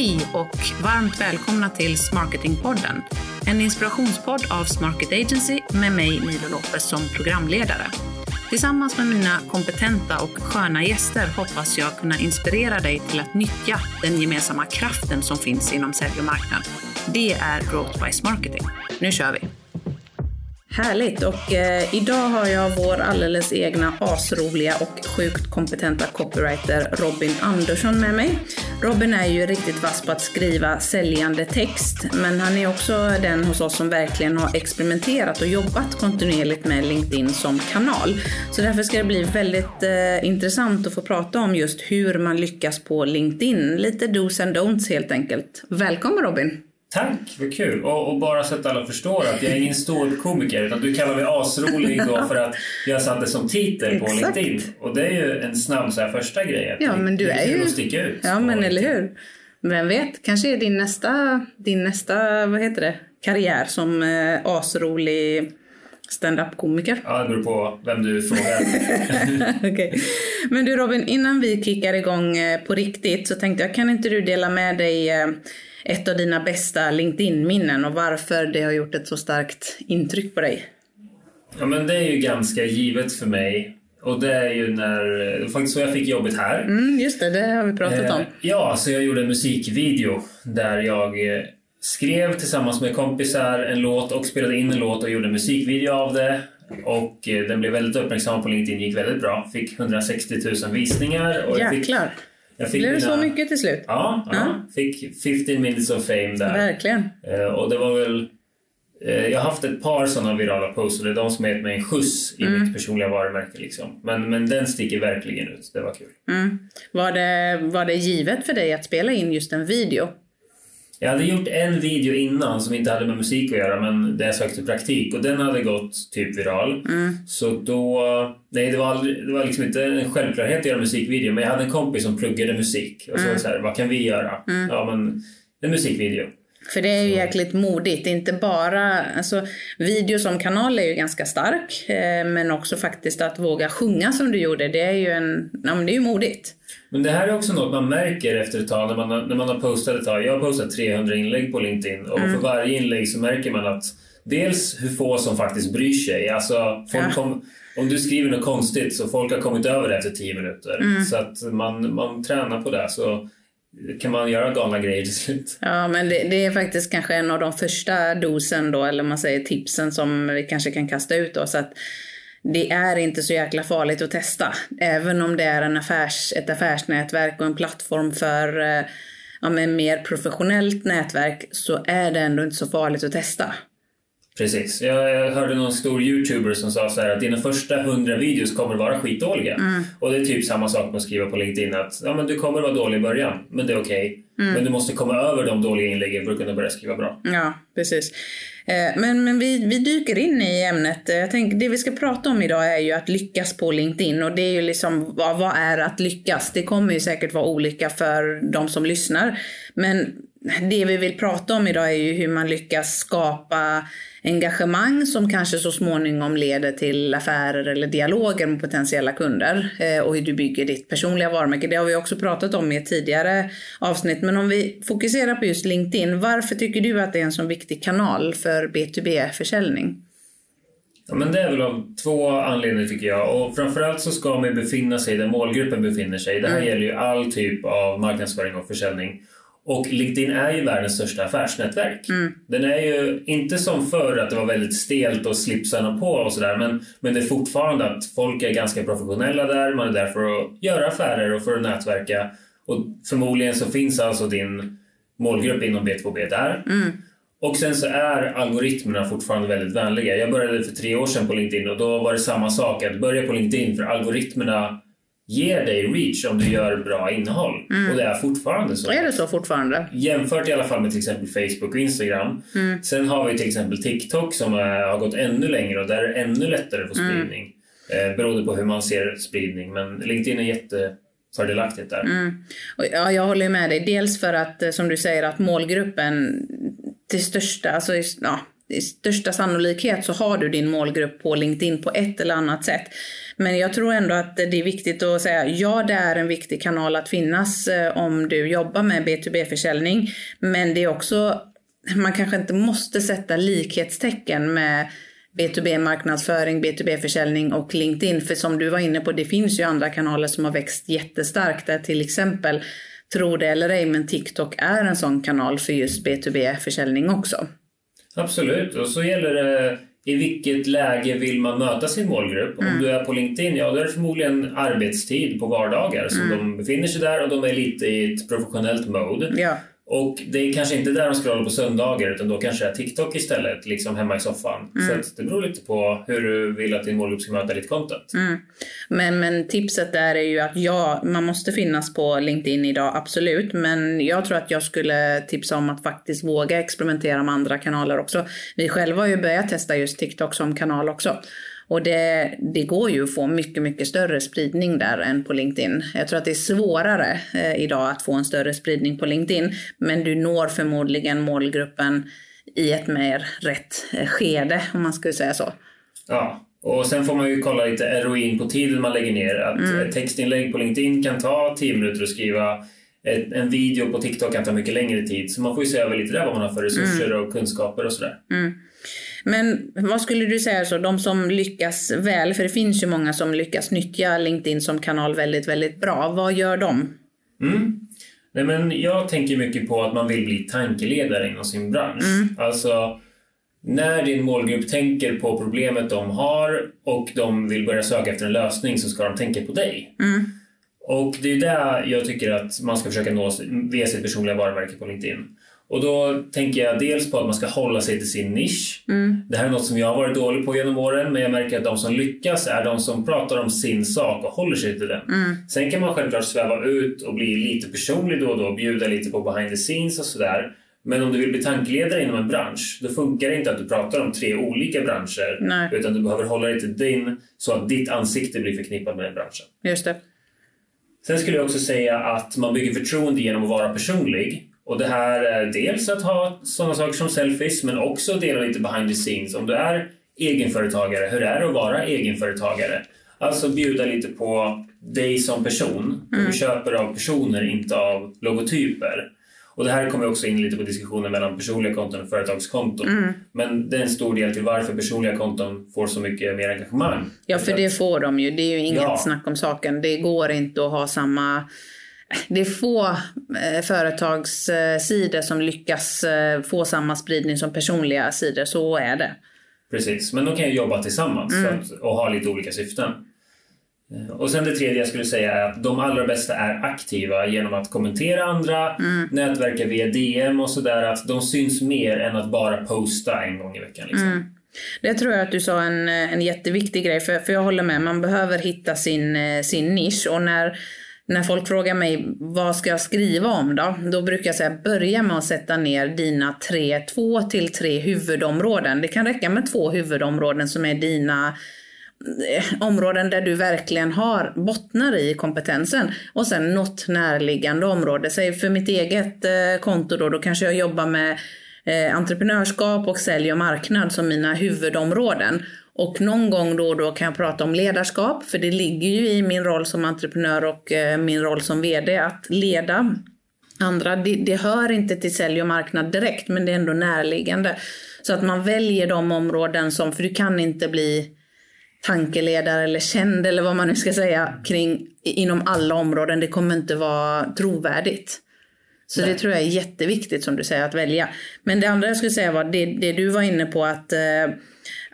Hej och varmt välkomna till Smarketingpodden. En inspirationspodd av Smarket Agency med mig Milo Lopez som programledare. Tillsammans med mina kompetenta och sköna gäster hoppas jag kunna inspirera dig till att nyttja den gemensamma kraften som finns inom sälj och marknad. Det är Growth by Smarketing. Nu kör vi! Härligt! Och eh, idag har jag vår alldeles egna asroliga och sjukt kompetenta copywriter Robin Andersson med mig. Robin är ju riktigt vass på att skriva säljande text, men han är också den hos oss som verkligen har experimenterat och jobbat kontinuerligt med LinkedIn som kanal. Så därför ska det bli väldigt eh, intressant att få prata om just hur man lyckas på LinkedIn. Lite dos and don'ts helt enkelt. Välkommen Robin! Tack, vad kul! Och, och, bara så att alla förstår att jag är ingen ståuppkomiker utan du kallar mig asrolig och för att jag satt det som titel på Exakt. LinkedIn. Och det är ju en snabb så här, första grej. Ja, men du är ju... att sticka ut. Ja, men eller hur. Vem vet, kanske är din nästa, din nästa, vad heter det, karriär som eh, asrolig stand-up-komiker. Ja, det beror på vem du frågar. okay. Men du Robin, innan vi kickar igång eh, på riktigt så tänkte jag, kan inte du dela med dig eh, ett av dina bästa LinkedIn-minnen och varför det har gjort ett så starkt intryck på dig? Ja, men det är ju ganska givet för mig. Och det är ju när, faktiskt så jag fick jobbet här. Mm, just det, det har vi pratat eh, om. Ja, så jag gjorde en musikvideo där jag eh, skrev tillsammans med kompisar en låt och spelade in en låt och gjorde en musikvideo av det. Och eh, den blev väldigt uppmärksam på LinkedIn, gick väldigt bra. Fick 160 000 visningar. Och Jäklar! Jag fick, jag fick Blev det så mycket till slut? Ja, ja, ja. Fick 15 minutes of fame där. Verkligen. Eh, och det var väl... Eh, jag har haft ett par sådana virala posts och det är de som har gett mig en skjuts i mm. mitt personliga varumärke. Liksom. Men, men den sticker verkligen ut. Det var kul. Mm. Var, det, var det givet för dig att spela in just en video? Jag hade gjort en video innan som inte hade med musik att göra men där jag sökte praktik och den hade gått typ viral. Mm. Så då... Nej, det var, aldrig, det var liksom inte en självklarhet att göra musikvideo men jag hade en kompis som pluggade musik och så, mm. så här, vad kan vi göra? Mm. Ja, men en musikvideo. För det är ju jäkligt modigt, inte bara, alltså video som kanal är ju ganska stark, eh, men också faktiskt att våga sjunga som du gjorde, det är ju en, ja men det är ju modigt. Men det här är också något man märker efter ett tag när man har, när man har postat ett tag. Jag har postat 300 inlägg på LinkedIn och mm. för varje inlägg så märker man att dels hur få som faktiskt bryr sig. Alltså, folk ja. om du skriver något konstigt så folk har kommit över det efter 10 minuter. Mm. Så att man, man tränar på det. Så kan man göra galna grejer till slut. Ja, men det, det, är faktiskt kanske en av de första dosen då, eller man säger tipsen som vi kanske kan kasta ut då. Så att det är inte så jäkla farligt att testa. Även om det är en affärs, ett affärsnätverk och en plattform för eh, ja, men mer professionellt nätverk så är det ändå inte så farligt att testa. Precis. Jag hörde någon stor youtuber som sa så att dina första hundra videos kommer vara skitdåliga. Mm. Och det är typ samma sak med att skriva på LinkedIn att ja, men du kommer vara dålig i början, men det är okej. Okay. Mm. Men du måste komma över de dåliga inläggen för att kunna börja skriva bra. Ja, precis. Eh, men, men vi, vi dyker in i ämnet. Jag tänker, det vi ska prata om idag är ju att lyckas på LinkedIn och det är ju liksom vad, vad är att lyckas? Det kommer ju säkert vara olika för de som lyssnar. Men det vi vill prata om idag är ju hur man lyckas skapa engagemang som kanske så småningom leder till affärer eller dialoger med potentiella kunder eh, och hur du bygger ditt personliga varumärke. Det har vi också pratat om i ett tidigare avsnitt. Men om vi fokuserar på just LinkedIn, varför tycker du att det är en så viktig kanal för B2B-försäljning? Ja, men det är väl av två anledningar tycker jag. Och framförallt så ska man befinna sig där målgruppen befinner sig. Det här mm. gäller ju all typ av marknadsföring och försäljning. Och LinkedIn är ju världens största affärsnätverk. Mm. Den är ju inte som förr att det var väldigt stelt och slipsarna på och sådär men, men det är fortfarande att folk är ganska professionella där. Man är där för att göra affärer och för att nätverka. Och förmodligen så finns alltså din målgrupp inom B2B där. Mm. Och sen så är algoritmerna fortfarande väldigt vänliga. Jag började för tre år sedan på LinkedIn och då var det samma sak. Att börja på LinkedIn för algoritmerna ger dig reach om du gör bra innehåll. Mm. Och det är fortfarande så. Är det så fortfarande? Jämfört i alla fall med till exempel Facebook och Instagram. Mm. Sen har vi till exempel TikTok som är, har gått ännu längre och där är det ännu lättare att få mm. spridning. Mm. Eh, beroende på hur man ser spridning. Men LinkedIn är jättefördelaktigt där. Mm. Och ja, jag håller med dig. Dels för att, eh, som du säger, att målgruppen till största, alltså ja, i största sannolikhet så har du din målgrupp på LinkedIn på ett eller annat sätt. Men jag tror ändå att det är viktigt att säga ja, det är en viktig kanal att finnas eh, om du jobbar med B2B-försäljning. Men det är också, man kanske inte måste sätta likhetstecken med B2B-marknadsföring, B2B-försäljning och LinkedIn. För som du var inne på, det finns ju andra kanaler som har växt jättestarkt. Där till exempel, tro det eller ej, men TikTok är en sån kanal för just B2B-försäljning också. Absolut, och så gäller det i vilket läge vill man möta sin målgrupp? Mm. Om du är på LinkedIn, ja då är det förmodligen arbetstid på vardagar. Så mm. de befinner sig där och de är lite i ett professionellt mode. Ja. Och det är kanske inte där de scrollar på söndagar utan då kanske det är TikTok istället, liksom hemma i soffan. Mm. Så det beror lite på hur du vill att din målgrupp ska möta ditt content. Mm. Men, men tipset där är ju att ja, man måste finnas på LinkedIn idag, absolut. Men jag tror att jag skulle tipsa om att faktiskt våga experimentera med andra kanaler också. Vi själva har ju börjat testa just TikTok som kanal också. Och det, det går ju att få mycket, mycket större spridning där än på LinkedIn. Jag tror att det är svårare eh, idag att få en större spridning på LinkedIn. Men du når förmodligen målgruppen i ett mer rätt eh, skede, om man skulle säga så. Ja, och sen får man ju kolla lite ROI på tiden man lägger ner. Att mm. ett textinlägg på LinkedIn kan ta 10 minuter att skriva. En video på TikTok kan ta mycket längre tid. Så man får ju se över lite där vad man har för resurser mm. och kunskaper och sådär. Mm. Men vad skulle du säga så, de som lyckas väl, för det finns ju många som lyckas nyttja LinkedIn som kanal väldigt, väldigt bra. Vad gör de? Mm. Nej, men jag tänker mycket på att man vill bli tankeledare inom sin bransch. Mm. Alltså, när din målgrupp tänker på problemet de har och de vill börja söka efter en lösning så ska de tänka på dig. Mm. Och det är där jag tycker att man ska försöka nå via sitt personliga varumärke på LinkedIn. Och då tänker jag dels på att man ska hålla sig till sin nisch. Mm. Det här är något som jag har varit dålig på genom åren men jag märker att de som lyckas är de som pratar om sin sak och håller sig till den. Mm. Sen kan man självklart sväva ut och bli lite personlig då och då bjuda lite på behind the scenes och sådär. Men om du vill bli tankeledare inom en bransch då funkar det inte att du pratar om tre olika branscher Nej. utan du behöver hålla dig till din så att ditt ansikte blir förknippat med den branschen. Just det. Sen skulle jag också säga att man bygger förtroende genom att vara personlig. Och det här är dels att ha sådana saker som selfies men också dela lite behind the scenes. Om du är egenföretagare, hur är det att vara egenföretagare? Alltså bjuda lite på dig som person. Mm. Du köper av personer, inte av logotyper. Och det här kommer också in lite på diskussionen mellan personliga konton och företagskonton. Mm. Men det är en stor del till varför personliga konton får så mycket mer engagemang. Ja, för det får de ju. Det är ju inget ja. snack om saken. Det går inte att ha samma det är få eh, företagssidor som lyckas eh, få samma spridning som personliga sidor, så är det. Precis, men de kan ju jobba tillsammans mm. att, och ha lite olika syften. Eh, och sen det tredje jag skulle säga är att de allra bästa är aktiva genom att kommentera andra, mm. nätverka via DM och sådär. Att de syns mer än att bara posta en gång i veckan. Liksom. Mm. Det tror jag att du sa en, en jätteviktig grej, för, för jag håller med. Man behöver hitta sin, sin nisch och när när folk frågar mig vad ska jag skriva om då? Då brukar jag säga börja med att sätta ner dina tre, två till tre huvudområden. Det kan räcka med två huvudområden som är dina eh, områden där du verkligen har bottnar i kompetensen och sen något närliggande område. Säg för mitt eget eh, konto då, då kanske jag jobbar med eh, entreprenörskap och sälj och marknad som mina huvudområden. Och någon gång då och då kan jag prata om ledarskap, för det ligger ju i min roll som entreprenör och eh, min roll som VD att leda andra. Det, det hör inte till sälj och marknad direkt, men det är ändå närliggande. Så att man väljer de områden som, för du kan inte bli tankeledare eller känd eller vad man nu ska säga kring inom alla områden. Det kommer inte vara trovärdigt. Så Nej. det tror jag är jätteviktigt som du säger att välja. Men det andra jag skulle säga var det, det du var inne på att eh,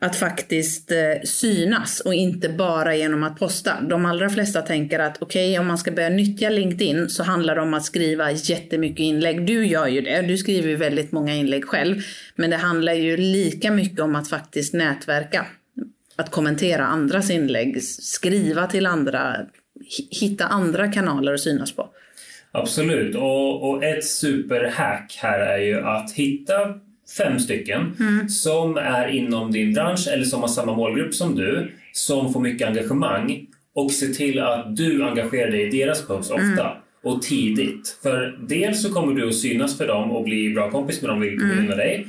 att faktiskt eh, synas och inte bara genom att posta. De allra flesta tänker att okej, okay, om man ska börja nyttja LinkedIn så handlar det om att skriva jättemycket inlägg. Du gör ju det, du skriver ju väldigt många inlägg själv. Men det handlar ju lika mycket om att faktiskt nätverka. Att kommentera andras inlägg, skriva till andra, hitta andra kanaler att synas på. Absolut, och, och ett superhack här är ju att hitta fem stycken mm. som är inom din bransch eller som har samma målgrupp som du, som får mycket engagemang och se till att du engagerar dig i deras posts ofta mm. och tidigt. För dels så kommer du att synas för dem och bli bra kompis med dem, vilket mm. dig.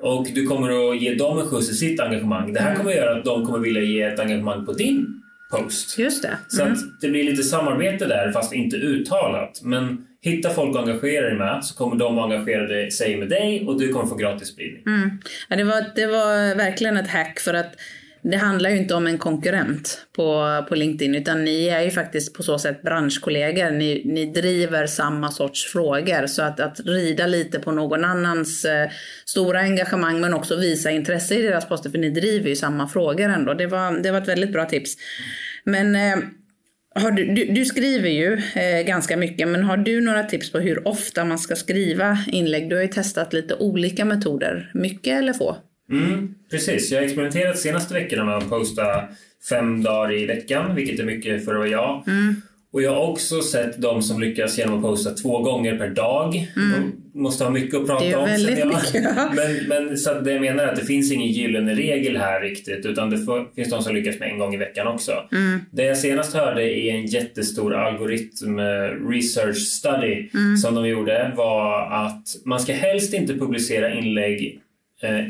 och du kommer att ge dem en skjuts i sitt engagemang. Det här kommer att göra att de kommer vilja ge ett engagemang på din post. Just det. Så att det blir lite samarbete där fast inte uttalat. Men hitta folk att engagera dig med så kommer de att engagera sig med dig och du kommer få gratis spridning. Mm. Ja, det, var, det var verkligen ett hack för att det handlar ju inte om en konkurrent på, på LinkedIn utan ni är ju faktiskt på så sätt branschkollegor. Ni, ni driver samma sorts frågor så att, att rida lite på någon annans eh, stora engagemang men också visa intresse i deras poster för ni driver ju samma frågor ändå. Det var, det var ett väldigt bra tips. Men eh, har du, du, du, skriver ju eh, ganska mycket, men har du några tips på hur ofta man ska skriva inlägg? Du har ju testat lite olika metoder. Mycket eller få? Mm, precis, jag har experimenterat senaste veckorna med att posta fem dagar i veckan, vilket är mycket för att vara jag. Mm. Och jag har också sett de som lyckas genom att posta två gånger per dag. Mm. De måste ha mycket att prata det är om. Väldigt jag, mycket, ja. men, men så det jag menar är att det finns ingen gyllene regel här riktigt utan det får, finns de som lyckas med en gång i veckan också. Mm. Det jag senast hörde i en jättestor algoritm eh, research study mm. som de gjorde var att man ska helst inte publicera inlägg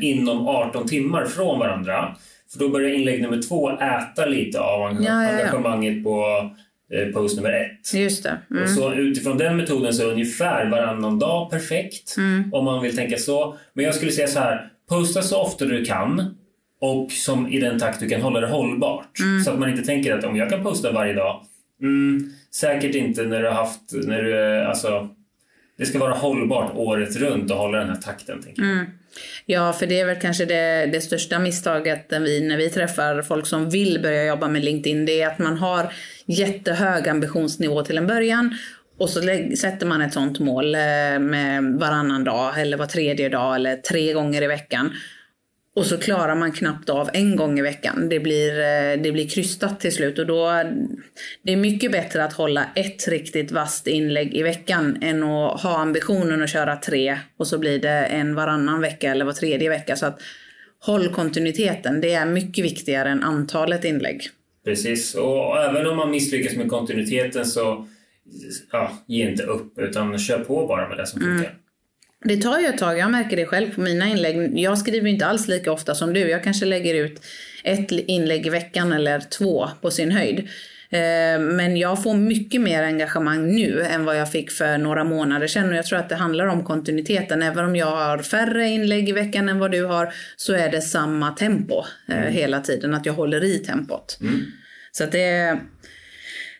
inom 18 timmar från varandra. För då börjar inlägg nummer två äta lite av engagemanget ja, på eh, post nummer ett. Just det. Mm. Och så utifrån den metoden så är ungefär varannan dag perfekt. Mm. Om man vill tänka så. Men jag skulle säga så här. Posta så ofta du kan. Och som i den takt du kan hålla det hållbart. Mm. Så att man inte tänker att om jag kan posta varje dag. Mm, säkert inte när du har haft, när du, alltså det ska vara hållbart året runt och hålla den här takten. Tänker jag. Mm. Ja, för det är väl kanske det, det största misstaget vi, när vi träffar folk som vill börja jobba med LinkedIn. Det är att man har jättehög ambitionsnivå till en början och så sätter man ett sånt mål eh, med varannan dag eller var tredje dag eller tre gånger i veckan. Och så klarar man knappt av en gång i veckan. Det blir, eh, det blir krystat till slut och då det är mycket bättre att hålla ett riktigt vasst inlägg i veckan än att ha ambitionen att köra tre och så blir det en varannan vecka eller var tredje vecka. Så att håll kontinuiteten. Det är mycket viktigare än antalet inlägg. Precis, och även om man misslyckas med kontinuiteten så ja, ge inte upp utan kör på bara med det som funkar. Mm. Det tar ju ett tag, jag märker det själv på mina inlägg. Jag skriver inte alls lika ofta som du. Jag kanske lägger ut ett inlägg i veckan eller två på sin höjd. Eh, men jag får mycket mer engagemang nu än vad jag fick för några månader sedan och jag tror att det handlar om kontinuiteten. Även om jag har färre inlägg i veckan än vad du har så är det samma tempo eh, mm. hela tiden, att jag håller i tempot. Mm. Så det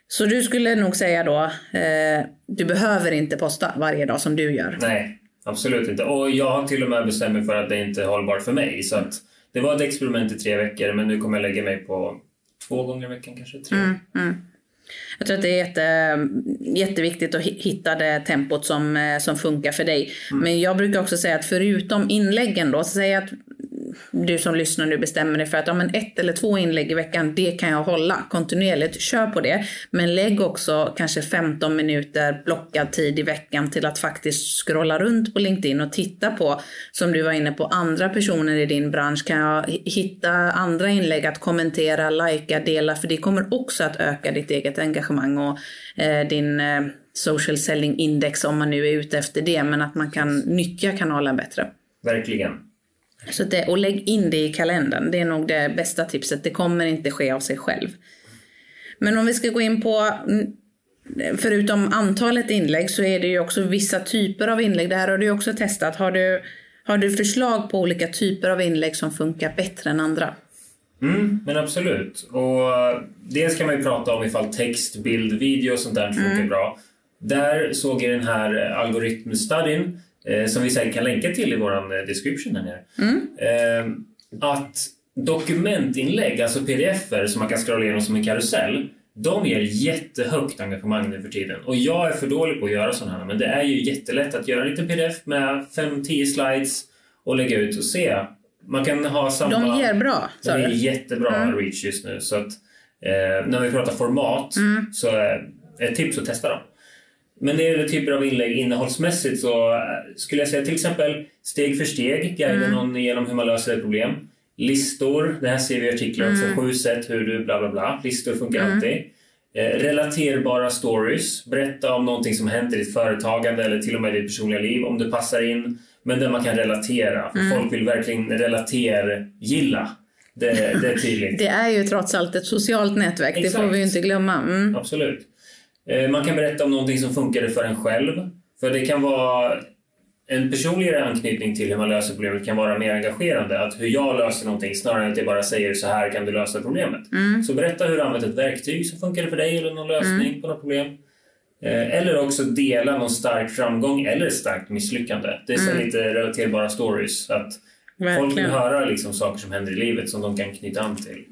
så du skulle nog säga då, eh, du behöver inte posta varje dag som du gör? Nej, Absolut inte. Och jag har till och med bestämt mig för att det inte är hållbart för mig. Så att det var ett experiment i tre veckor men nu kommer jag lägga mig på två gånger i veckan kanske. Tre. Mm, mm. Jag tror att det är jätte, jätteviktigt att hitta det tempot som, eh, som funkar för dig. Mm. Men jag brukar också säga att förutom inläggen då, så säg att du som lyssnar nu bestämmer dig för att ja, men ett eller två inlägg i veckan, det kan jag hålla kontinuerligt. Kör på det. Men lägg också kanske 15 minuter blockad tid i veckan till att faktiskt scrolla runt på LinkedIn och titta på, som du var inne på, andra personer i din bransch. Kan jag hitta andra inlägg att kommentera, likea, dela? För det kommer också att öka ditt eget engagemang och eh, din eh, social selling index om man nu är ute efter det. Men att man kan nyttja kanalen bättre. Verkligen. Så det, och lägg in det i kalendern. Det är nog det bästa tipset. Det kommer inte ske av sig själv. Men om vi ska gå in på, förutom antalet inlägg så är det ju också vissa typer av inlägg. Det här har du också testat. Har du, har du förslag på olika typer av inlägg som funkar bättre än andra? Mm, men absolut. Och eh, dels kan man ju prata om ifall text, bild, video och sånt där funkar mm. bra. Där såg jag den här algoritmstudien eh, som vi säkert kan länka till i vår eh, description här nere. Mm. Eh, att dokumentinlägg, alltså pdf-er som man kan scrolla igenom som en karusell, de ger jättehögt engagemang nu för tiden. Och jag är för dålig på att göra sådana här, men det är ju jättelätt att göra en liten pdf med 5-10 slides och lägga ut och se. Man kan ha samma... De ger bra, sa De är jättebra mm. reach just nu. Så att, eh, när vi pratar format mm. så är ett tips att testa dem. Men när det gäller typer av inlägg innehållsmässigt så eh, skulle jag säga till exempel steg för steg, guida mm. någon igenom hur man löser ett problem. Listor, det här ser vi i artiklar också, mm. sju sätt hur du bla bla bla. Listor funkar mm. alltid. Eh, relaterbara stories, berätta om någonting som hänt i ditt företagande eller till och med i ditt personliga liv om det passar in men där man kan relatera. För Folk vill verkligen relatera-gilla. Det, det är tydligt. Det är ju trots allt ett socialt nätverk, det får Exakt. vi ju inte glömma. Mm. Absolut. Eh, Man kan berätta om någonting som funkade för en själv. För det kan vara en personligare anknytning till hur man löser problemet kan vara mer engagerande. Att hur jag löser någonting snarare än att jag bara säger så här kan du lösa problemet. Så berätta hur du använt ett verktyg som funkade för dig eller någon lösning på något problem. Eh, Eller också dela någon stark framgång eller ett starkt misslyckande. Det är så lite relaterbara stories. Att folk vill Verkligen. höra liksom saker som händer i livet som de kan knyta an till.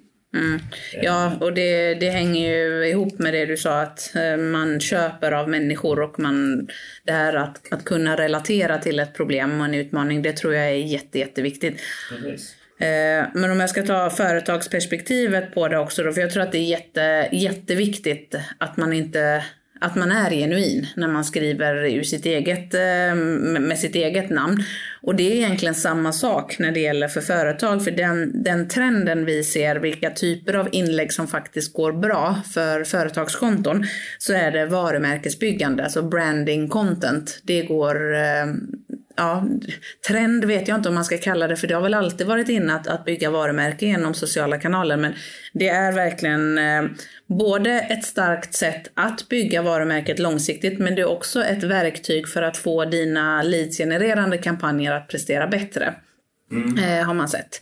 Ja, och det, det hänger ju ihop med det du sa att eh, man köper av människor och man, det här att, att kunna relatera till ett problem och en utmaning, det tror jag är jätte, jätteviktigt. Precis. Eh, Men om jag ska ta företagsperspektivet på det också då, för jag tror att det är jätte, jätteviktigt att man inte att man är genuin när man skriver ur sitt eget, eh, med sitt eget namn. Och det är egentligen samma sak när det gäller för företag. För den, den trenden vi ser, vilka typer av inlägg som faktiskt går bra för företagskonton, så är det varumärkesbyggande, alltså branding content. Det går eh, ja, trend vet jag inte om man ska kalla det, för det har väl alltid varit inne att, att bygga varumärken genom sociala kanaler. Men det är verkligen eh, både ett starkt sätt att bygga varumärket långsiktigt, men det är också ett verktyg för att få dina leadsgenererande kampanjer att prestera bättre. Eh, har man sett.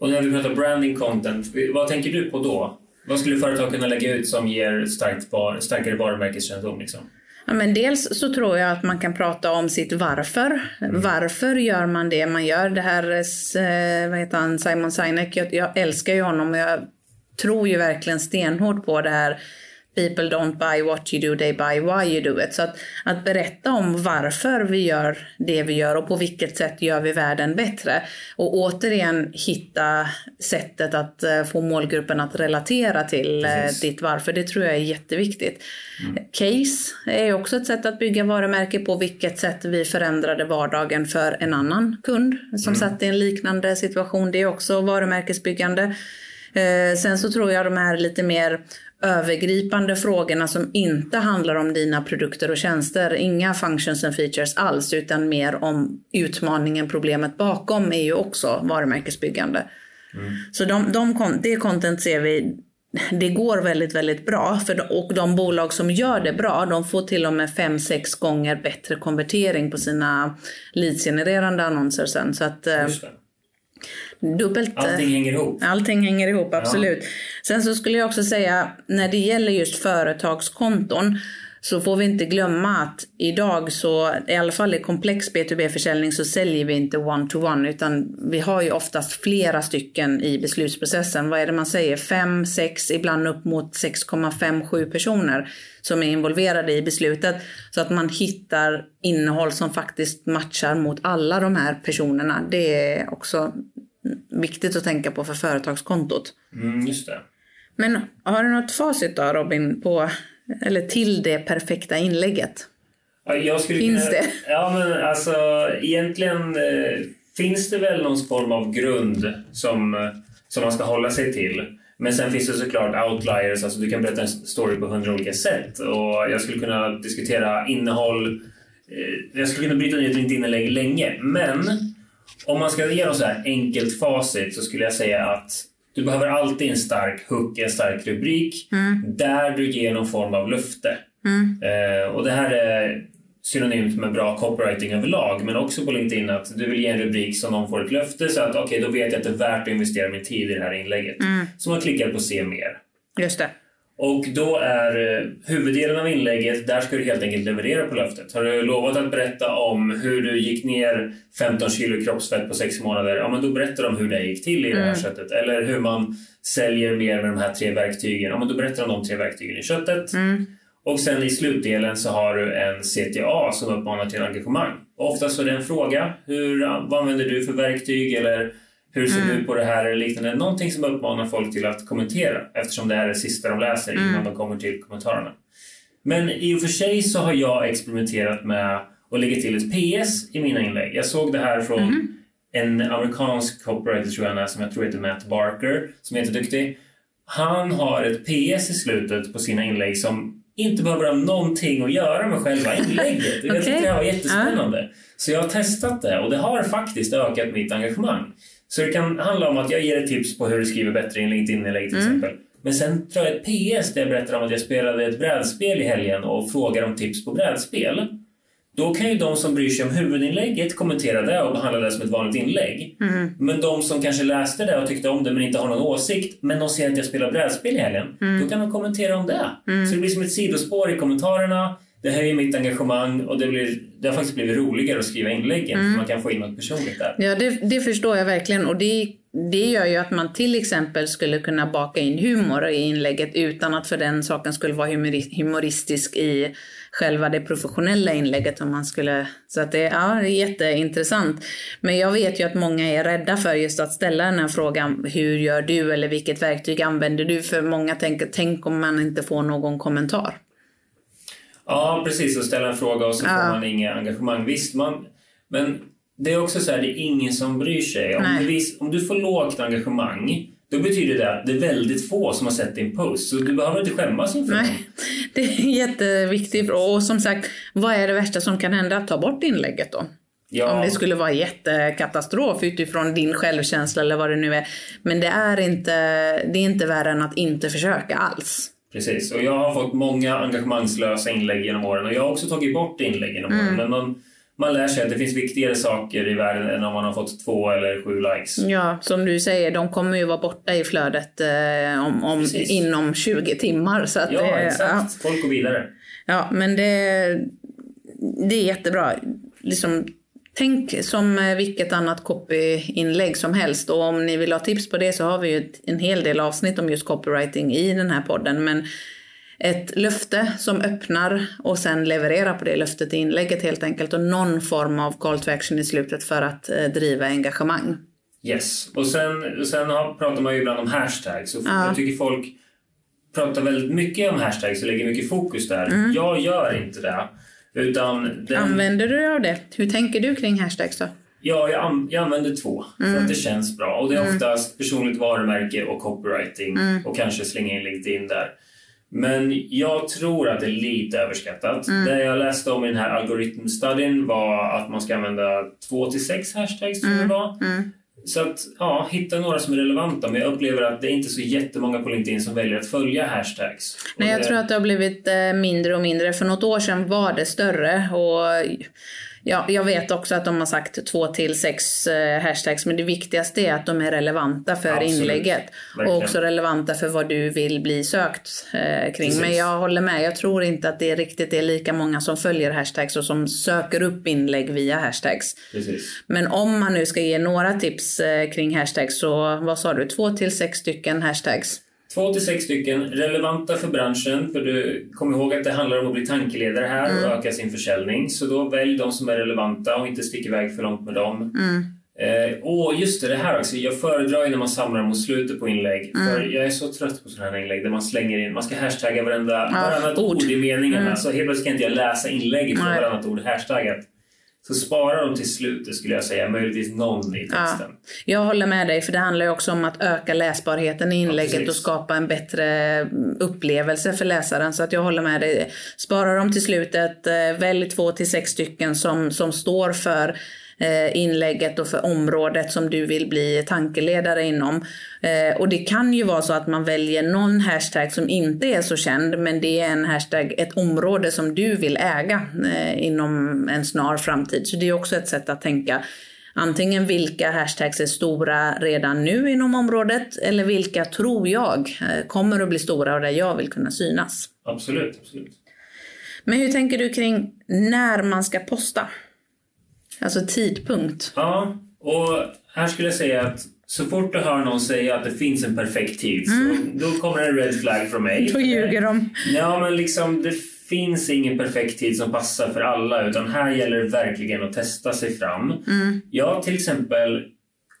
Och när vi pratar branding content, vad tänker du på då? Vad skulle företag kunna lägga ut som ger starkt var, starkare varumärkeskännedom? Liksom? Ja, men dels så tror jag att man kan prata om sitt varför. Varför gör man det man gör? Det här, eh, vad heter han, Simon Sinek, jag, jag älskar ju honom och jag tror ju verkligen stenhårt på det här People don't buy what you do, they buy why you do it. Så att, att berätta om varför vi gör det vi gör och på vilket sätt gör vi världen bättre. Och återigen hitta sättet att eh, få målgruppen att relatera till eh, Precis. ditt varför. Det tror jag är jätteviktigt. Case är också ett sätt att bygga varumärke på vilket sätt vi förändrade vardagen för en annan kund som satt i en liknande situation. Det är också varumärkesbyggande. Eh, sen så tror jag de här lite mer övergripande frågorna som inte handlar om dina produkter och tjänster, inga functions and features alls, utan mer om utmaningen, problemet bakom är ju också varumärkesbyggande. Så de, de, det content ser vi, det går väldigt, väldigt bra. För de, och de bolag som gör det bra, de får till och med fem sex gånger bättre konvertering på sina leadsgenererande annonser sen. Så att eh. Dubbelt... eh, Allting hänger ihop. Allting hänger ihop, absolut. Sen så skulle jag också säga, när det gäller just företagskonton, så får vi inte glömma att idag så, i alla fall i komplex B2B-försäljning så säljer vi inte one-to-one utan vi har ju oftast flera stycken i beslutsprocessen. Vad är det man säger? Fem, sex, ibland upp mot 6,57 personer som är involverade i beslutet. Så att man hittar innehåll som faktiskt matchar mot alla de här personerna. Det är också viktigt att tänka på för företagskontot. Mm, just det. Men har du något facit då Robin på, eller till det perfekta inlägget? Finns kunna, det? Ja, men alltså egentligen eh, finns det väl någon form av grund som, eh, som man ska hålla sig till. Men sen finns det såklart outliers, alltså du kan berätta en story på hundra olika sätt. Och jag skulle kunna diskutera innehåll. Eh, jag skulle kunna bryta ner ett inlägg länge. Men om man ska ge något så här enkelt facit så skulle jag säga att du behöver alltid en stark hook, en stark rubrik där du ger någon form av löfte. Eh, och det här är synonymt med bra copywriting överlag men också på LinkedIn att du vill ge en rubrik som någon får ett löfte så att okej, då vet jag att det är värt att investera min tid i det här inlägget. Så man klickar på se mer. Just det. Och då är eh, huvuddelen av inlägget, där ska du helt enkelt leverera på löftet. Har du lovat att berätta om hur du gick ner 15 kilo kroppsfett på sex månader, ja men då berättar de hur det gick till i det här köttet. Eller hur man säljer mer med de här tre verktygen, ja men då berättar de de tre verktygen i köttet. Och sen i slutdelen så har du en CTA som uppmanar till engagemang. Och oftast så är det en fråga. Hur, vad använder du för verktyg? Eller hur ser du på det här? Eller liknande. Någonting som uppmanar folk till att kommentera. Eftersom det här är det sista de läser innan de kommer till kommentarerna. Men i och för sig så har jag experimenterat med att lägga till ett PS i mina inlägg. Jag såg det här från en amerikansk copywriter tror jag som jag tror heter Matt Barker, som är jätteduktig. Han har ett PS i slutet på sina inlägg som inte behöver ha någonting att göra med själva inlägget. okay. Jag tyckte det här var jättespännande. Ja. Så jag har testat det och det har faktiskt ökat mitt engagemang. Så det kan handla om att jag ger ett tips på hur du skriver bättre i en LinkedIn-inlägg till mm. exempel. Men sen tror jag ett PS där jag berättar om att jag spelade ett brädspel i helgen och frågar om tips på brädspel. Då kan ju de som bryr sig om huvudinlägget kommentera det och behandla det som ett vanligt inlägg. Mm. Men de som kanske läste det och tyckte om det men inte har någon åsikt, men de ser att jag spelar brädspel i helgen, mm. då kan de kommentera om det. Mm. Så det blir som ett sidospår i kommentarerna. Det höjer mitt engagemang och det, blir, det har faktiskt blivit roligare att skriva inläggen för mm. man kan få in något personligt där. Ja, det, det förstår jag verkligen och det, det gör ju att man till exempel skulle kunna baka in humor i inlägget utan att för den saken skulle vara humoristisk i själva det professionella inlägget om man skulle... Så att det, ja, det är jätteintressant. Men jag vet ju att många är rädda för just att ställa den här frågan. Hur gör du eller vilket verktyg använder du? För många tänker, tänk om man inte får någon kommentar. Ja, precis. Att ställa en fråga och så får man inget engagemang. Visst, man... Men det är också så här, det är ingen som bryr sig. Om, du, om du får lågt engagemang då betyder det att det är väldigt få som har sett din post. Så du behöver inte skämmas inför Nej, det är en jätteviktig fråga. Och som sagt, vad är det värsta som kan hända? Ta bort inlägget då. Ja. Om det skulle vara jättekatastrof utifrån din självkänsla eller vad det nu är. Men det är inte, det är inte värre än att inte försöka alls. Precis, och jag har fått många engagemangslösa inlägg genom åren och jag har också tagit bort inlägg genom åren. Mm. Men man, man lär sig att det finns viktigare saker i världen än om man har fått två eller sju likes. Ja, som du säger, de kommer ju vara borta i flödet eh, om, om inom 20 timmar. Så att ja, det, exakt. Ja. Folk går vidare. Ja, men det, det är jättebra. Liksom, tänk som vilket annat copyinlägg som helst. Och om ni vill ha tips på det så har vi ju en hel del avsnitt om just copywriting i den här podden. Men ett löfte som öppnar och sen levererar på det löftet i inlägget helt enkelt och någon form av call to action i slutet för att eh, driva engagemang. Yes, och sen, sen pratar man ju ibland om hashtags och ja. jag tycker folk pratar väldigt mycket om hashtags och lägger mycket fokus där. Mm. Jag gör inte det. Utan den... Använder du dig av det? Hur tänker du kring hashtags då? Ja, jag, an jag använder två mm. för att det känns bra. Och det är mm. oftast personligt varumärke och copywriting mm. och kanske slänga in LinkedIn där. Men jag tror att det är lite överskattat. Mm. Det jag läste om i den här algoritmstudien var att man ska använda två till sex hashtags, tror mm. det var. Mm. Så att, ja, hitta några som är relevanta. Men jag upplever att det är inte så jättemånga på LinkedIn som väljer att följa hashtags. Nej, jag det... tror att det har blivit eh, mindre och mindre. För något år sedan var det större. Och Ja, jag vet också att de har sagt två till sex eh, hashtags, men det viktigaste är att de är relevanta för Absolut. inlägget. Verkligen. Och också relevanta för vad du vill bli sökt eh, kring. Precis. Men jag håller med, jag tror inte att det riktigt är lika många som följer hashtags och som söker upp inlägg via hashtags. Precis. Men om man nu ska ge några tips eh, kring hashtags så, vad sa du, två till sex stycken hashtags? Två till sex stycken relevanta för branschen. För du kom ihåg att det handlar om att bli tankeledare här mm. och öka sin försäljning. Så då välj de som är relevanta och inte stick iväg för långt med dem. Mm. Eh, och just det, det här också. Jag föredrar ju när man samlar mot slutet på inlägg. Mm. För jag är så trött på sådana här inlägg där man slänger in, man ska hashtagga varenda, ja, varannat ord. ord i meningen. Mm. Alltså helt plötsligt kan inte jag läsa inlägget för varannat ord hashtaggat. Så spara dem till slutet skulle jag säga, möjligtvis någon i texten. Ja, jag håller med dig, för det handlar ju också om att öka läsbarheten i inlägget ja, och skapa en bättre upplevelse för läsaren. Så att jag håller med dig. Spara dem till slutet, eh, välj två till sex stycken som, som står för inlägget och för området som du vill bli tankeledare inom. Eh, och det kan ju vara så att man väljer någon hashtag som inte är så känd men det är en hashtag, ett område som du vill äga eh, inom en snar framtid. Så det är också ett sätt att tänka antingen vilka hashtags är stora redan nu inom området eller vilka tror jag kommer att bli stora och där jag vill kunna synas. Absolut, absolut. Men hur tänker du kring när man ska posta? Alltså tidpunkt. Ja, och här skulle jag säga att så fort du hör någon säga att det finns en perfekt tid, mm. så då kommer en red flag från mig. Då ljuger de. Ja, men liksom det finns ingen perfekt tid som passar för alla, utan här gäller det verkligen att testa sig fram. Mm. Jag till exempel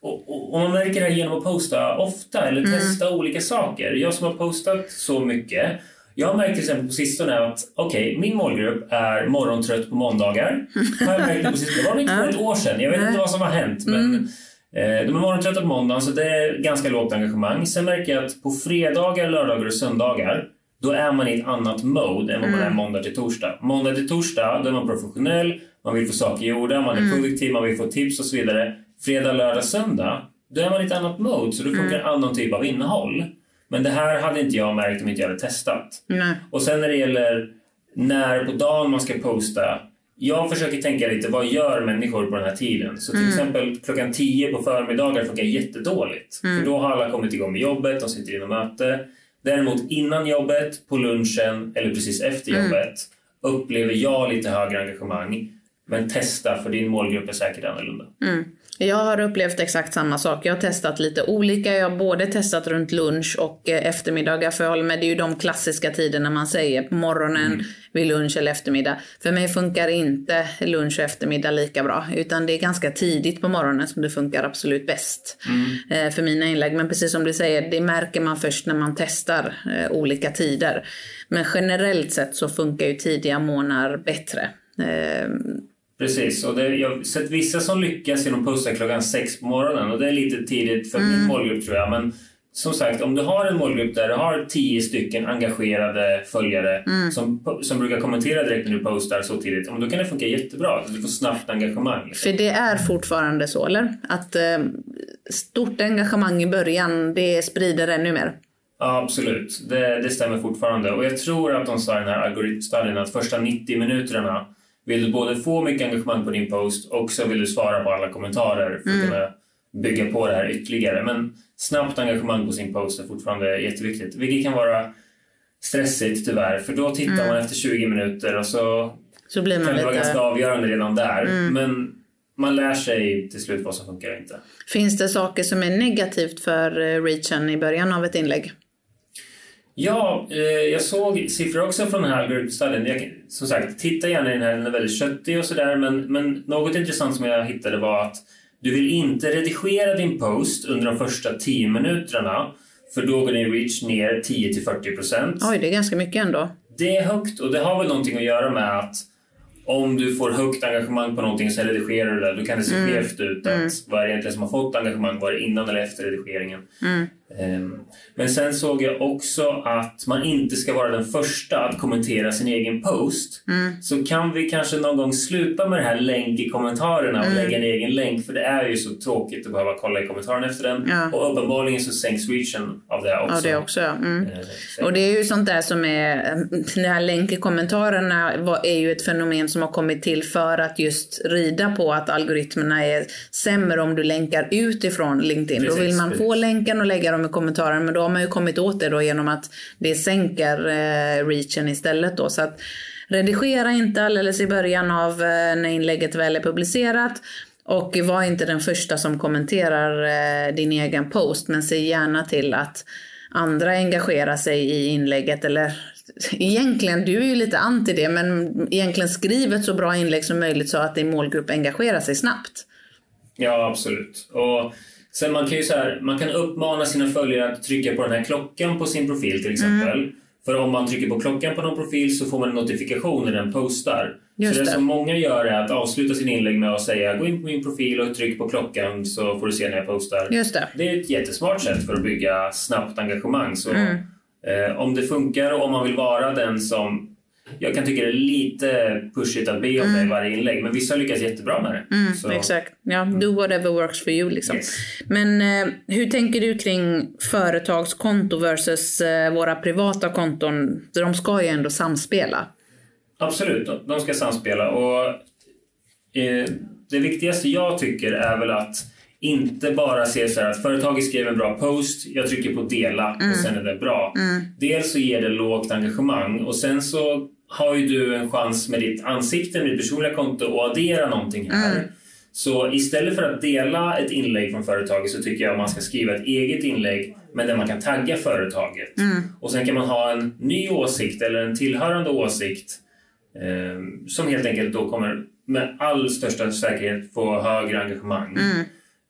och, och, man märker det här genom att posta ofta eller mm. testa olika saker. Jag som har postat så mycket jag har märkt till exempel på sistone att okej, okay, min målgrupp är morgontrött på måndagar. Har jag märkt på sistone. Det var inte för ett år sedan. Jag vet inte vad som har hänt. Men mm. eh, de är morgontrötta på måndagen så det är ganska lågt engagemang. Sen märker jag att på fredagar, lördagar och söndagar då är man i ett annat mode än vad man är måndag till torsdag. Måndag till torsdag, då är man professionell, man vill få saker gjorda, man är produktiv, man vill få tips och så vidare. Fredag, lördag, söndag, då är man i ett annat mode, så då funkar en annan typ av innehåll. Men det här hade inte jag märkt om inte jag hade testat. Nej. Och sen när det gäller när på dagen man ska posta. Jag försöker tänka lite, vad gör människor på den här tiden? Så till exempel klockan 10 på förmiddagar funkar jättedåligt. För då har alla kommit igång med jobbet, de sitter i något möte. Däremot innan jobbet, på lunchen eller precis efter jobbet upplever jag lite högre engagemang. Men testa, för din målgrupp är säkert annorlunda. Mm. Jag har upplevt exakt samma sak. Jag har testat lite olika. Jag har både testat runt lunch och eh, eftermiddagar. För jag håller med, det är ju de klassiska tiderna man säger. På morgonen, vid lunch eller eftermiddag. För mig funkar inte lunch och eftermiddag lika bra. Utan det är ganska tidigt på morgonen som det funkar absolut bäst. eh, För mina inlägg. Men precis som du säger, det märker man först när man testar eh, olika tider. Men generellt sett så funkar ju tidiga månader bättre. Precis, och det, jag har sett vissa som lyckas genom att posta klockan sex på morgonen och det är lite tidigt för min målgrupp tror jag. Men som sagt, om du har en målgrupp där du har tio stycken engagerade följare som, som brukar kommentera direkt när du postar så tidigt, då kan det funka jättebra. Du får snabbt engagemang. liksom. För det är fortfarande så, eller? Att eh, stort engagemang i början, det sprider ännu mer. Ja, absolut. Det, det stämmer fortfarande. Och jag tror att de sa i den här algoritmstudien att första 90 minuterna vill du både få mycket engagemang på din post och så vill du svara på alla kommentarer för att kunna bygga på det här ytterligare. Men snabbt engagemang på sin post är fortfarande jätteviktigt. Vilket kan vara stressigt tyvärr, för då tittar man efter 20 minuter och så Så blir kan man det vara ganska avgörande redan där. Men man lär sig till slut vad som funkar och inte. Finns det saker som är negativt för eh, reachen i början av ett inlägg? Ja, eh, jag såg siffror också från den här algoritmstudien. Jag, som sagt, titta gärna i den här, den är väldigt köttig och sådär. Men, men något intressant som jag hittade var att du vill inte redigera din post under de första 10 minuterna. För då går din reach ner 10-40%. Oj, det är ganska mycket ändå. Det är högt och det har väl någonting att göra med att om du får högt engagemang på någonting så redigerar du det. Då kan det se skevt ut. Att vad är det egentligen som har fått engagemang? Var det innan eller efter redigeringen? Ehm, Men sen såg jag också att man inte ska vara den första att kommentera sin egen post. Så kan vi kanske någon gång sluta med det här länk i kommentarerna och lägga en egen länk. För det är ju så tråkigt att behöva kolla i kommentarerna efter den. Ja. Och uppenbarligen så sänks reachen av det också. Ja, det också. ja. Mm. Eh, så- Och det är ju sånt där som är, den här länk i kommentarerna är ju ett fenomen som har kommit till för att just rida på att algoritmerna är sämre om du länkar utifrån LinkedIn. då Precis, vill man få länken och lägga dem i kommentaren, men då har man ju kommit åt det då genom att det sänker eh, reachen istället då. Så att redigera inte alldeles i början av eh, när inlägget väl är publicerat. Och var inte den första som kommenterar eh, din egen post men se gärna till att andra engagerar sig i inlägget eller egentligen, du är ju lite anti det, men egentligen skriv ett så bra inlägg som möjligt så att din målgrupp engagerar sig snabbt. Ja, absolut. Och sen man kan ju så här, man kan uppmana sina följare att trycka på den här klockan på sin profil till exempel. För om man trycker på klockan på någon profil så får man en notifikation när den postar. Just så det, det. som många gör är att avsluta sin inlägg med att säga gå in på min profil och tryck på klockan så får du se när jag postar. Just det. Det är ett jättesmart sätt för att bygga snabbt engagemang. Så, Mm. eh, om det funkar och om man vill vara den som... Jag kan tycka det är lite pushigt att be om det i varje inlägg, men vissa lyckas jättebra med det. Mm, Så- Exakt. Ja, do whatever works for you liksom. Yes. Men eh, hur tänker du kring företagskonto versus eh, våra privata konton? De ska ju ändå samspela. Absolut, de- ska samspela. Och, eh, det viktigaste jag tycker är väl att inte bara se så här att företaget skrev en bra post, jag trycker på dela och sen är det bra. Dels så ger det lågt engagemang och sen så har ju du en chans med ditt ansikte, med ditt personliga konto att addera någonting här. Så istället för att dela ett inlägg från företaget så tycker jag att man ska skriva ett eget inlägg men där man kan tagga företaget. Och sen kan man ha en ny åsikt eller en tillhörande åsikt eh, som helt enkelt då kommer med all största säkerhet få högre engagemang.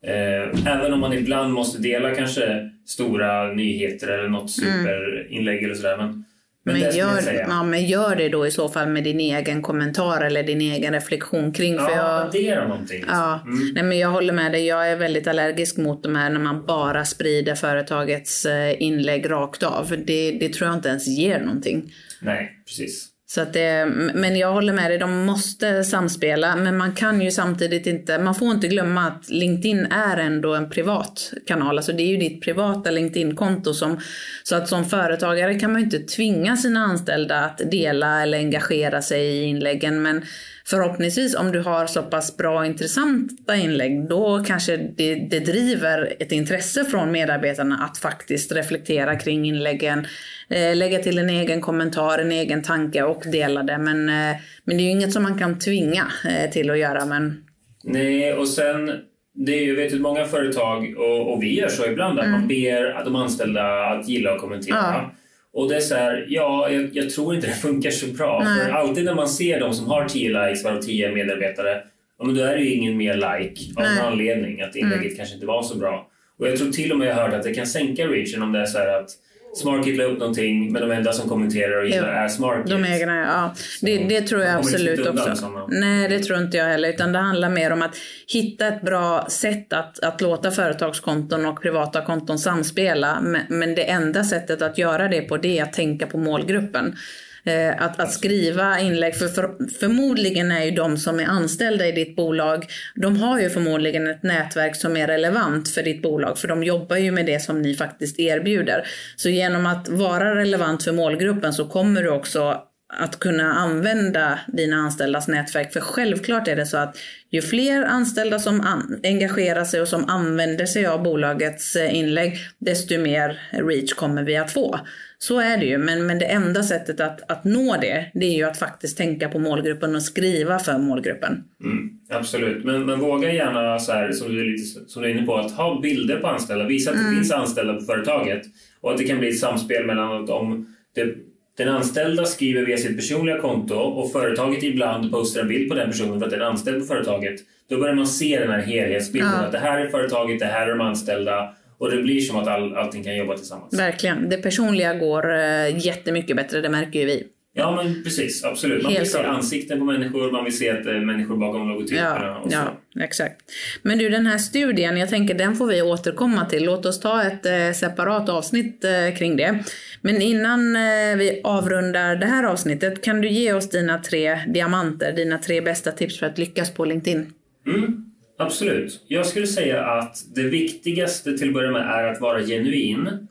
Eh, även om man ibland måste dela kanske stora nyheter eller något superinlägg eller sådär. Men Men, Men gör, ja, men gör det då i så fall med din egen kommentar eller din egen reflektion kring. För Ja, jag, addera någonting. Liksom. Ja, nej men jag håller med dig. Jag är väldigt allergisk mot de här när man bara sprider företagets eh, inlägg rakt av. Det, det tror jag inte ens ger någonting. Nej, precis. Så att det, men jag håller med dig, de måste samspela. Men man kan ju samtidigt inte, man får inte glömma att LinkedIn är ändå en privat kanal. Alltså det är ju ditt privata LinkedIn-konto. Som, så att som företagare kan man ju inte tvinga sina anställda att dela eller engagera sig i inläggen. Men förhoppningsvis om du har så pass bra och intressanta inlägg, då kanske det, det driver ett intresse från medarbetarna att faktiskt reflektera kring inläggen, eh, lägga till en egen kommentar, en egen tanke och dela det. Men, eh, men det är ju inget som man kan tvinga eh, till att göra. Men Nej, och sen det är ju, vet du, många företag, och, och vi gör så ibland, att man ber de anställda att gilla och kommentera. Mm. Ja. Och det är så här, ja, jag, jag tror inte det funkar så bra. Nej. För alltid när man ser de som har 10 likes varav 10 medarbetare, ja, men då är det ju ingen mer like av Nej. en anledning, att inlägget Mm. kanske inte var så bra. Och jag tror till och med jag hört att det kan sänka reachen om det är så här att Smarkit la upp någonting, men de enda som kommenterar och gillar är Smarkit. de egna, ja. Det, det tror jag absolut också. sådana. Nej, det tror inte jag heller. Utan det handlar mer om att hitta ett bra sätt att, att låta företagskonton och privata konton samspela. Men, men det enda sättet att göra det på det är att tänka på målgruppen. Eh, att, att skriva inlägg, för, för förmodligen är ju de som är anställda i ditt bolag, de har ju förmodligen ett nätverk som är relevant för ditt bolag, för de jobbar ju med det som ni faktiskt erbjuder. Så genom att vara relevant för målgruppen så kommer du också att kunna använda dina anställdas nätverk. För självklart är det så att ju fler anställda som an- engagerar sig och som använder sig av bolagets eh, inlägg, desto mer reach kommer vi att få. Så är det ju, men, men det enda sättet att, att nå det, det är ju att faktiskt tänka på målgruppen och skriva för målgruppen. Mm, absolut, men, men våga gärna, så här, som, du är lite, som du är inne på, att ha bilder på anställda. Visa att det finns anställda på företaget och att det kan bli ett samspel mellan att om det, den anställda skriver via sitt personliga konto och företaget ibland postar en bild på den personen för att den är anställd på företaget. Då börjar man se den här helhetsbilden. Ja. Att det här är företaget, det här är de anställda och det blir som att all, allting kan jobba tillsammans. Verkligen. Det personliga går eh, jättemycket bättre, det märker ju vi. Ja, men precis. Absolut. Man vill se ansikten på människor, man vill se att det är människor bakom logotyperna. Ja, och så. ja, exakt. Men du, den här studien, jag tänker den får vi återkomma till. Låt oss ta ett eh, separat avsnitt eh, kring det. Men innan eh, vi avrundar det här avsnittet, kan du ge oss dina tre diamanter, dina tre bästa tips för att lyckas på LinkedIn? Mm, absolut. Jag skulle säga att det viktigaste till att börja med är att vara genuin.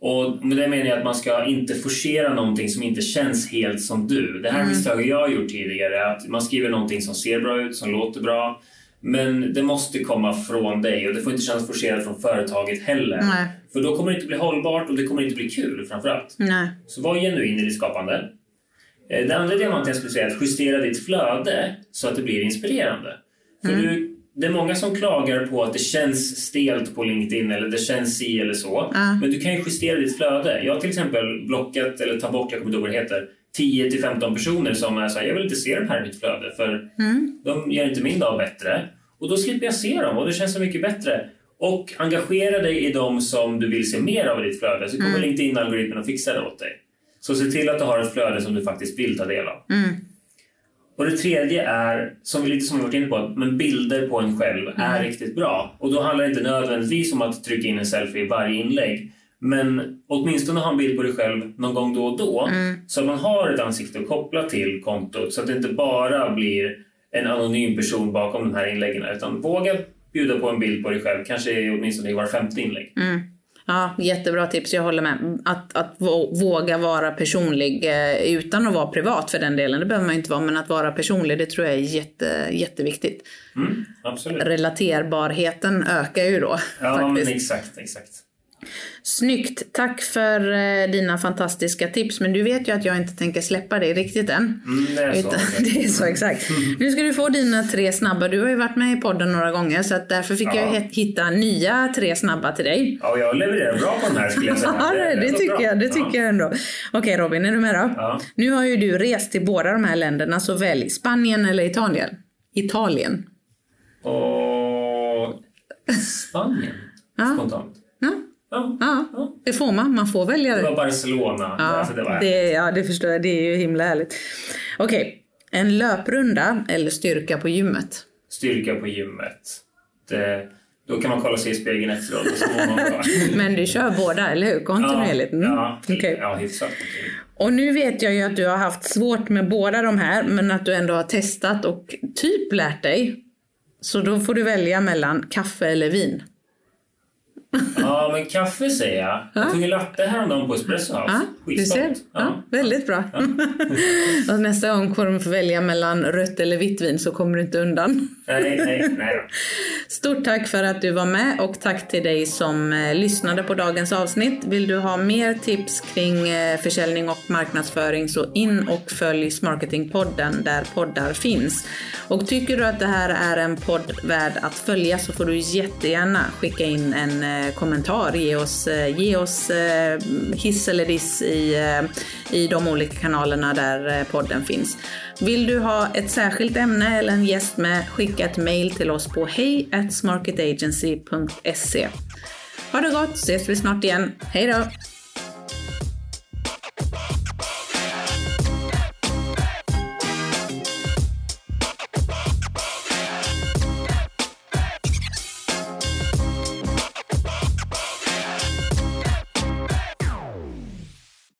Och med det menar jag att man ska inte forcera någonting som inte känns helt som du. Det här misstaget jag har gjort tidigare, att man skriver någonting som ser bra ut, som låter bra. Men det måste komma från dig och det får inte kännas forcerat från företaget heller. Nej. För då kommer det inte bli hållbart och det kommer inte bli kul framförallt. Nej. Så var genuin i ditt skapande. Eh, Det andra diamanten jag skulle säga är att justera ditt flöde så att det blir inspirerande. För du, det är många som klagar på att det känns stelt på LinkedIn eller det känns si eller så. Ja. Men du kan ju justera ditt flöde. Jag har till exempel blockat, eller tagit bort, jag kommer inte ihåg vad det heter, 10 till 15 personer som är så här, jag vill inte se de här i mitt flöde för de gör inte min dag bättre. Och då slipper jag se dem och det känns så mycket bättre. Och engagera dig i dem som du vill se mer av i ditt flöde så kommer LinkedIn-algoritmen att fixa det åt dig. Så se till att du har ett flöde som du faktiskt vill ta del av. Mm. Och det tredje är, som vi lite som vi varit inne på, men bilder på en själv är riktigt bra. Och då handlar det inte nödvändigtvis om att trycka in en selfie i varje inlägg. Men åtminstone ha en bild på dig själv någon gång då och då. Så att man har ett ansikte att koppla till kontot. Så att det inte bara blir en anonym person bakom de här inläggen. Utan våga bjuda på en bild på dig själv. Kanske åtminstone i var femte inlägg. Mm. Ja, jättebra tips, jag håller med. Att, att vå- våga vara personlig eh, utan att vara privat för den delen, det behöver man inte vara, men att vara personlig det tror jag är jätte, jätteviktigt. Mm, absolut. Relaterbarheten ökar ju då Ja, faktiskt. exakt, exakt. Snyggt! Tack för eh, dina fantastiska tips, men du vet ju att jag inte tänker släppa dig riktigt än. Mm, det är så. Utan, det är så exakt. Nu ska du få dina tre snabba. Du har ju varit med i podden några gånger så att därför fick jag Ja. he- hitta nya tre snabba till dig. Ja, jag levererar bra på den här skulle jag säga. Ja, det, det tycker bra. jag, det tycker jag ändå. Okej Robin, är du med då? Ja. Nu har ju du rest till båda de här länderna, så välj Spanien eller Italien. Italien. Och Spanien, Ja. spontant. Ja, Ja. ja. ja. det får man. Man får välja Det det. var Barcelona. Ja, Alltså, det var det, ja, det förstår jag. Det är ju himla härligt. Okej, en löprunda eller styrka på gymmet? styrka på gymmet. Det, då kan man kolla sig i spegeln efteråt. Men du kör båda, eller hur? Kontinuerligt? Mm. Ja, Okej. ja, hyfsat. Och nu vet jag ju att du har haft svårt med båda de här, men att du ändå har testat och typ lärt dig. Så då får du välja mellan kaffe eller vin. Ja, men kaffe säger jag. Jag tog en latte häromdagen på Espresso House. Ja, du ser. Ja, väldigt bra. och nästa gång kommer du få välja mellan rött eller vitt vin så kommer du inte undan. Nej, nej, nej. Stort tack för att du var med och tack till dig som eh, lyssnade på dagens avsnitt. Vill du ha mer tips kring eh, försäljning och marknadsföring så in och följ Smarketingpodden där poddar finns. Och tycker du att det här är en podd värd att följa så får du jättegärna skicka in en eh, kommentar. Ge oss, eh, ge oss hiss eller diss i, i de olika kanalerna där podden finns. Vill du ha ett särskilt ämne eller en gäst med, skicka ett mail till oss på hej.smarketagency.se. Ha det gott, ses vi snart igen. Hej då!